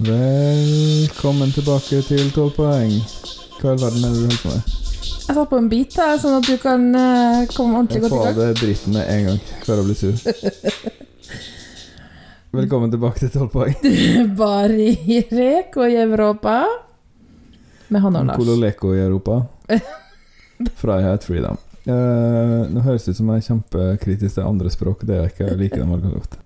Velkommen tilbake til 12 poeng. Hva i all verden er det du holder på med? Jeg satt på en bit, da, sånn at du kan eh, komme ordentlig Jeg godt i får gang. det dritten med en gang før jeg blir sur. Velkommen tilbake til 12 poeng. Bare i reko i Europa. Med han og Lars. Kololeko i Europa. Frihet, freedom. Eh, nå høres det ut som jeg er kjempekritisk til andre språk. Det er jeg ikke. Jeg liker dem veldig godt.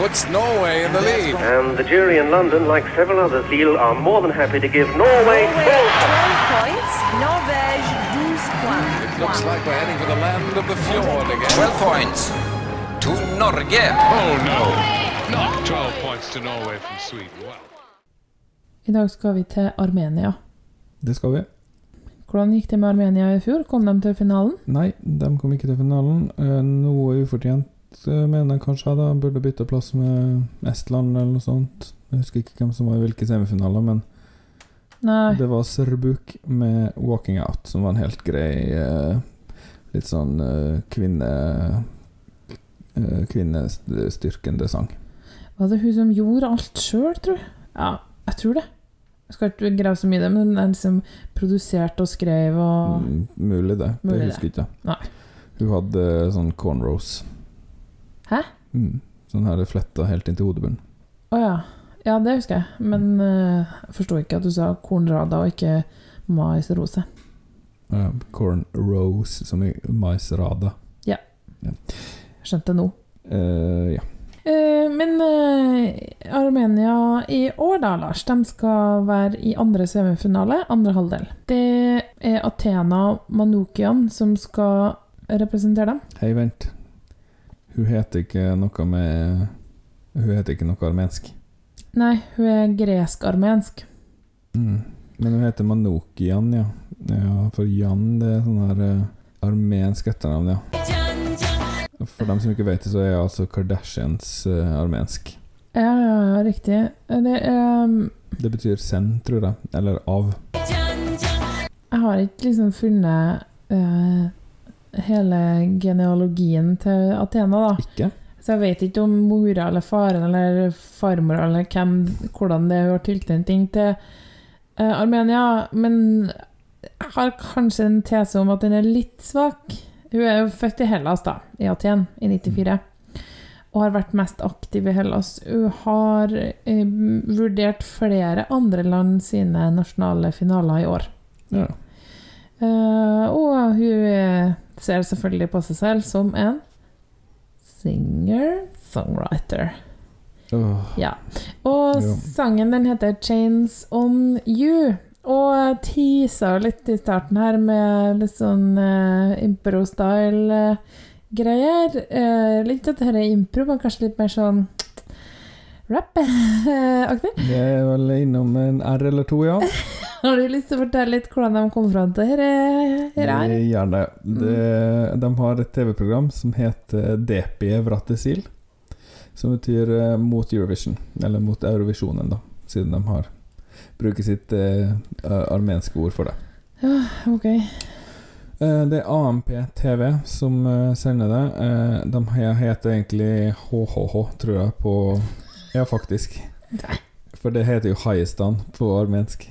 Puts Norway in the lead. And the jury in London, like several others, feel are more than happy to give Norway Norway 12 points. Norvège 12 points. It looks like we're heading for the land of the fjord again. 12 points to Norge. Oh no, not 12 points to Norway from Sweden. Wow. I dag skal vi til Armenia. Det skal vi. Hvordan gikk det med Armenia i fjor? Kom de til finalen? Nei, de kom ikke til finalen. Eh, noe ufortjent mener jeg kanskje. Da burde bytte plass med Estland eller noe sånt. Jeg husker ikke hvem som var i hvilke semifinaler, men Nei. det var Serbuk med 'Walking Out', som var en helt grei eh, Litt sånn eh, kvinne eh, Kvinnestyrkende sang. Var det hun som gjorde alt sjøl, tror du? Ja, jeg tror det. Jeg skal ikke grave så mye i det, men den som produserte og skrev og Mm, mulig det. Mulig det. husker jeg ikke. Nei. Hun hadde sånn cornrows. Hæ? Mm, sånn her fletta helt inn til hodebunnen. Å ja. Ja, det husker jeg. Men uh, forsto ikke at du sa kornrada og ikke maisrose. Uh, cornrows, som i maisrada. Jeg skjønte nå. Uh, ja. Uh, men Armenia i år, da, Lars, de skal være i andre semifinale, andre halvdel. Det er Athena Manukian som skal representere dem. Hei, vent. Hun heter ikke noe med Hun heter ikke noe armensk. Nei, hun er gresk-armensk. Mm. Men hun heter Manokian, ja. ja. For Jan, det er sånn her uh, armensk etternavn, ja. For dem som ikke vet det, så er altså Kardashians uh, armensk. Ja, ja, ja, riktig. Det er Det betyr send, tror jeg. Eller av. Jeg har ikke liksom funnet eh, hele genealogien til Athena, da. Ikke? Så jeg vet ikke om mora eller faren eller farmor eller hvem, hvordan det har tilknytning til uh, Armenia, men jeg har kanskje en tese om at den er litt svak. Hun er jo født i Hellas, da, i Aten, i 94, og har vært mest aktiv i Hellas. Hun har uh, vurdert flere andre land sine nasjonale finaler i år. Ja. Uh, og hun eh, ser selvfølgelig på seg selv som en singer-songwriter. Oh. Ja. Og jo. sangen den heter 'Chains On You'. Og teasa litt i starten her med litt sånn uh, impro-style-greier. Uh, litt at dette er impro, men kanskje litt mer sånn rap-aktig. Det er vel innom en R eller to, ja. Har du lyst til å fortelle litt hvordan de kom fram til dette er? Gjerne. Det, de har et TV-program som heter Depi Vratesil, Som betyr eh, mot Eurovision. Eller mot Eurovisjonen, da. Siden de har bruker sitt eh, armenske ord for det. Ja, Ok. Eh, det er AMP TV som eh, sender det. Eh, de heter egentlig HHH, tror jeg, på Ja, faktisk. For det heter jo Haistan på armensk.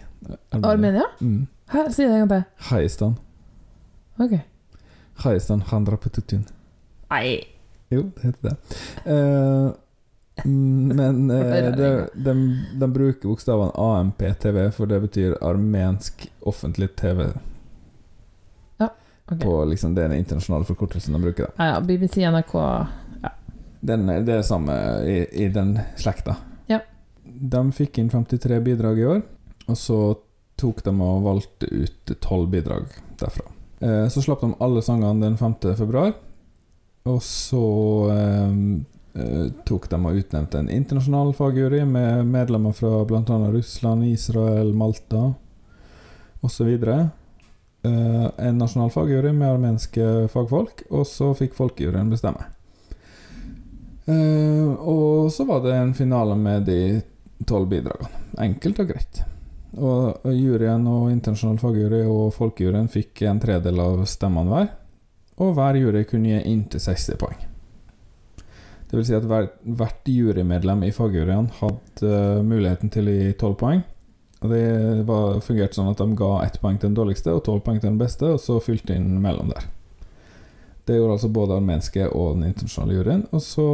Armenia? Mm. Hæ, si det en gang til. Haistan. Ok. Haistan Handrapututun. Nei. Jo, det heter det. Mm, men eh, de, de, de bruker bokstavene AMP-TV, for det betyr armensk offentlig TV. Ja, ok. På liksom, Det er den internasjonale forkortelsen de bruker. da Ja, ja, BBC, NRK den, Det er samme i, i den slekta. Ja. De fikk inn 53 bidrag i år, og så tok de og valgte ut 12 bidrag derfra. Eh, så slapp de alle sangene den 5. februar, og så eh, eh, tok de og utnevnte en internasjonal fagjury med medlemmer fra bl.a. Russland, Israel, Malta osv. Eh, en nasjonal fagjury med armenske fagfolk, og så fikk folkejuryen bestemme. Eh, og så var det en finale med de tolv bidragene. Enkelt og greit. Og juryen og internasjonal fagjury og folkejuryen fikk en tredel av stemmene hver. Og hver jury kunne gi inntil 60 poeng. Det vil si at hver, hvert jurymedlem i fagjuryen hadde eh, muligheten til å gi 12 poeng. Og det var, fungerte sånn at de ga ett poeng til den dårligste og 12 poeng til den beste, og så fylte inn mellom der. Det gjorde altså både armenske og den internasjonale juryen. Og så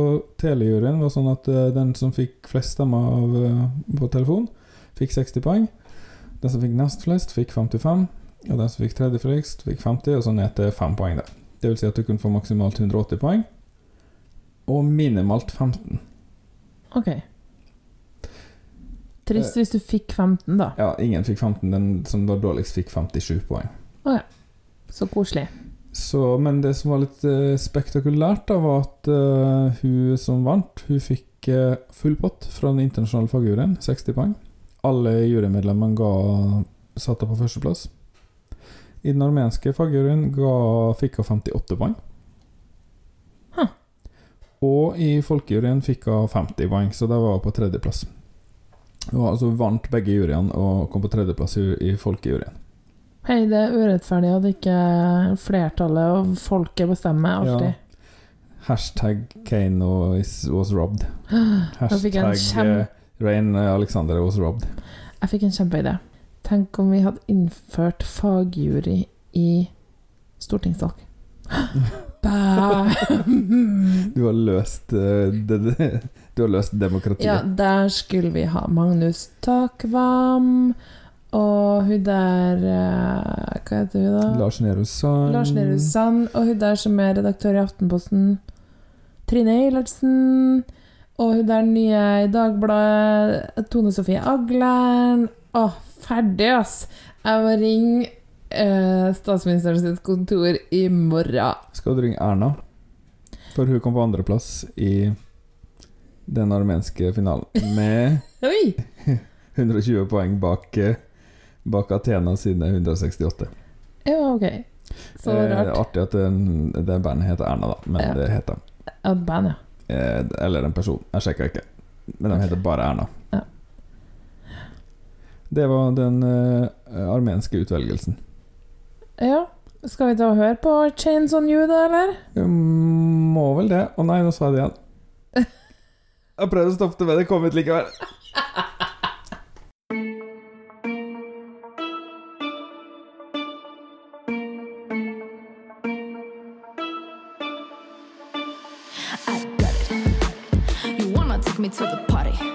telejuryen var sånn at eh, den som fikk flest stemmer av, eh, på telefon, fikk 60 poeng. Den som fikk nest flest, fikk 55. Og den som fikk tredje flest, fikk 50, og så ned til 5 poeng der. Det vil si at du kunne få maksimalt 180 poeng, og minimalt 15. Ok. Trist Eh. hvis du fikk 15, da. Ja, ingen fikk 15. Den som var dårligst, fikk 57 poeng. Så koselig. Så, men det som var litt uh, spektakulært, da, var at uh, hun som vant, hun fikk uh, full pott fra den internasjonale fagjuryen, 60 poeng. Alle jurymedlemmene ga satte på førsteplass. I den armenske fagjuryen fikk hun 58 poeng. Huh. Og i folkejuryen fikk hun 50 poeng, så det var på tredjeplass. Hun altså vant begge juryene og kom på tredjeplass i, i folkejuryen. Hei, det er urettferdig at ikke flertallet og folket bestemmer alltid. Hashtag Kane was, robbed. Hashtag eh, Rain Alexander was robbed. Jeg fikk en kjempeidé. Tenk om vi hadde innført fagjury i stortingsvalg. Du har løst eh, Du har løst demokratiet. Ja, der skulle vi ha Magnus Takvam og hun der eh, Hva heter hun, da? Lars Nehru Sand. Lars Nehru Sand. Og hun der som er redaktør i Aftenposten. Trine Eilertsen. Og hun der nye i Dagbladet. Tone Sofie Aglen. Å, ferdig, ass! Jeg må ringe eh, statsministeren sitt kontor i morgen. Skal du ringe Erna? For hun kom på andreplass i den armenske finalen. Med 120 poeng bak, eh, bak Athena sine 168. Ja, ok. Så Eh, artig at den, det bandet heter Erna, da. Men Ja. det heter Et band, ja. eh, Eller en person. Jeg sjekka ikke. Men de heter bare Erna. Ja. Det var den eh, armenske utvelgelsen. Ja. Skal vi da høre på Chains on You, da, eller? Mm, Må vel det. Å nei, nå sa jeg det igjen. Jeg prøvde å stoppe det, men det kom ut likevel. Take me to the party?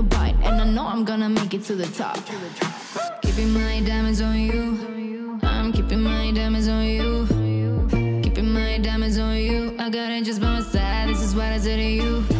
No bite, and I know I'm gonna make it to the top. Keeping my diamonds on you. I'm keeping my diamonds on you. Keeping my diamonds on you. I got it just by my side. This is what I say to you.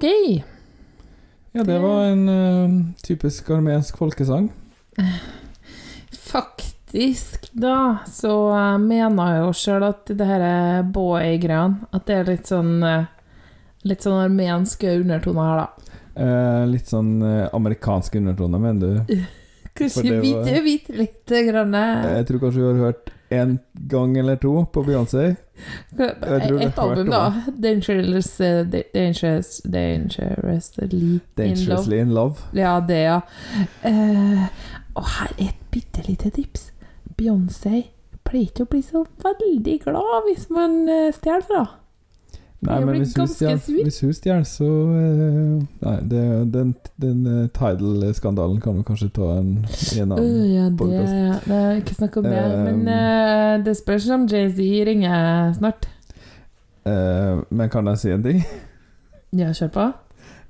OK. Ja, det var en uh, typisk armensk folkesang. Faktisk, da, så eh, mener jeg jo sjøl at det her boy-greiene At det er litt sånn eh, Litt sånn armenske undertoner her, da. Eh, litt sånn amerikanske amerikansk undertone, mener du? Kanskje bitte, bitte lite grann eh, Jeg tror kanskje du har hørt én gang eller to på Beyoncé. Et album, da. Dangerous, eh, Dangerous Dangerously in Love. In Love. Ja, det, ja. Uh, og her er et bitte lite tips. Beyoncé pleier ikke å bli så veldig glad hvis man eh, stjeler fra henne. Nei, men hvis hun stjeler, så eh, Nei, det, den, den eh, Tidal-skandalen kan vi kanskje ta en, en annen ja, det, podcast. det er Ikke snakk om det. Uh, Men uh, det spørs om Jay-Z ringer snart. Uh, men kan jeg si en ting? Ja, kjør på.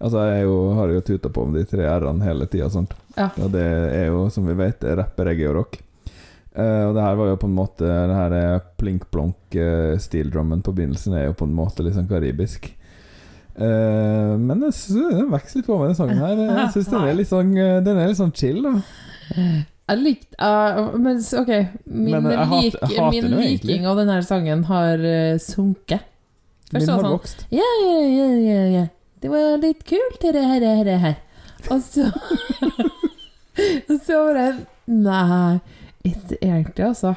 Altså, jeg jo, har jo tuta på om de tre r-ene hele tida, og Ja. Og det er jo, som vi vet, det er rapp, reggae og rock. Eh, og det her var jo på en måte Det her eh, plink-plonk-steel-drummen på begynnelsen er jo på en måte litt sånn karibisk. Uh, men jeg synes den vokser litt på meg, den sangen her. Jeg syns den sånn eh, Den er litt sånn chill, da. Jeg likte uh, Men OK. Min, Men jeg hat- lik, jeg hater min den egentlig. liking av denne sangen har eh, sunket. Først Min har sånn vokst. Ja, ja, ja, ja, ja. Det var litt kult, det her, det her, her. Og så Og så var det Nei, ikke egentlig, altså.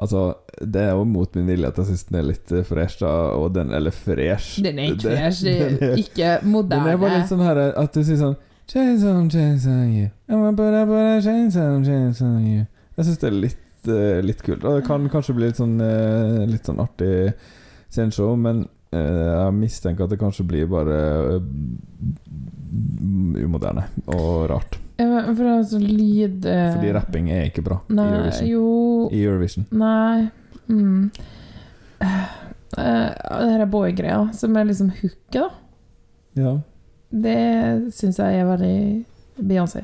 Altså, det er jo mot min vilje at jeg syns den er litt eh, fresh, da. Og den Eller fresh. Den er ikke fresh, den er ikke ikke Den moderne. er bare litt sånn her at du sier sånn Chains on, chains on you. Chains on, chains on you. Jeg syns det er litt, uh, litt kult. Og det kan kanskje bli litt sånn, uh, litt sånn artig sceneshow, men eh, jeg mistenker at det kanskje blir bare eh, umoderne og rart. For altså lyd eh, Fordi rapping er ikke bra i Eurovision. jo I Eurovision. Nei mm. Eh, Det her er boy-greia, som er liksom hooket, da. Ja. Det syns jeg er veldig Beyoncé.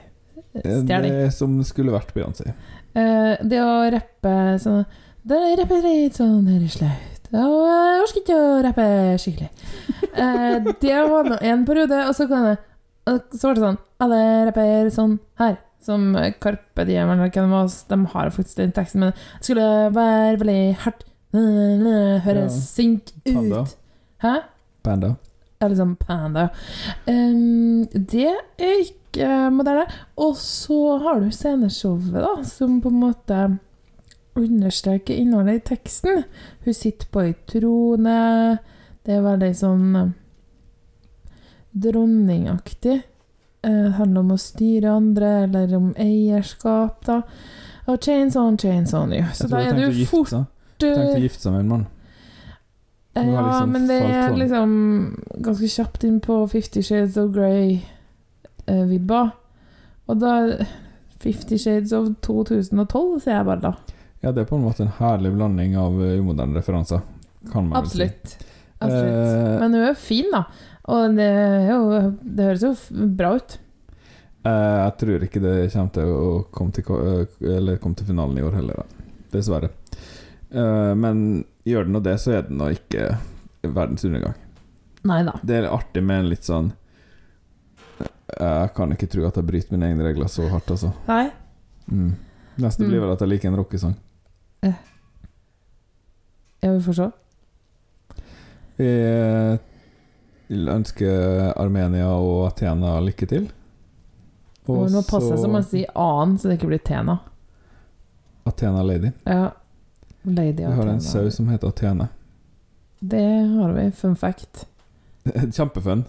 Det er som skulle vært Beyoncé. Eh, det å rappe sånn Det rapper litt sånn her i slaut. Jeg orker ikke å rappe skikkelig. Eh, det var nå en periode, og så kan jeg Så var det sånn Alle rapper sånn her. Som Karpe Diem eller hvem det var. De har faktisk den teksten, men det skulle være veldig hardt. Høres Ja. Panda. ut. Hæ? Panda. Ja, liksom panda. Um, det er ikke moderne. Og så har du sceneshowet, da, som på en måte understreker innholdet i teksten. Hun sitter på ei trone. Det er veldig sånn eh, dronningaktig. Det handler om å styre andre, eller om eierskap, da. Og chains on, chains on you. Så da er du fort jeg. Tenkte å eh, gifte seg med en mann. ja, liksom men det er liksom ganske kjapt inn på Fifty Shades of Grey-vibba. og da Fifty Shades of 2012, sier jeg bare da. Ja, det er på en måte en herlig blanding av eh, umoderne referanser. Kan man vel si. Absolutt. Absolutt. Eh, Men hun er jo fin, da. Og det, jo, det høres jo bra ut. Eh, jeg tror ikke det kommer til å komme til, eh, eller komme til finalen i år heller, da. dessverre. Eh, men gjør det nå det, så er det nå ikke verdens undergang. Neida. Det er artig med en litt sånn Jeg kan ikke tro at jeg bryter mine egne regler så hardt, altså. Nei. Mm. Neste Mm. blir vel at jeg liker en rockesang. Ja, vi får se. Vi eh, vil ønske Armenia og Athena lykke til. Og nå passer det som å sier si annen, så det ikke blir Tena. Athena Lady. Ja. Lady Athena. Vi har en sau som heter Athene. Det har vi. Fun fact. Kjempefun.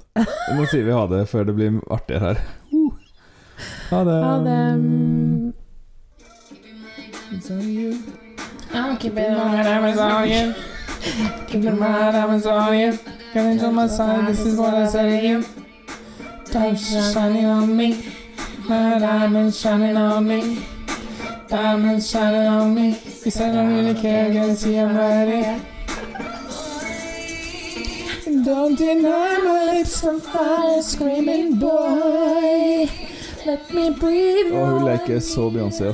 Nå sier vi ha det før det blir artigere her. Ha det. Ha det. I'm keeping my diamonds on you. Keeping my diamonds on you. Getting to my side, this is what I say to you. Diamonds shining on me. My diamonds shining on me. Diamonds shining on me. You said I don't really care, can see I'm right here. Don't deny my lips from fire, screaming boy. Let me breathe. Og hun leker så Beyoncé,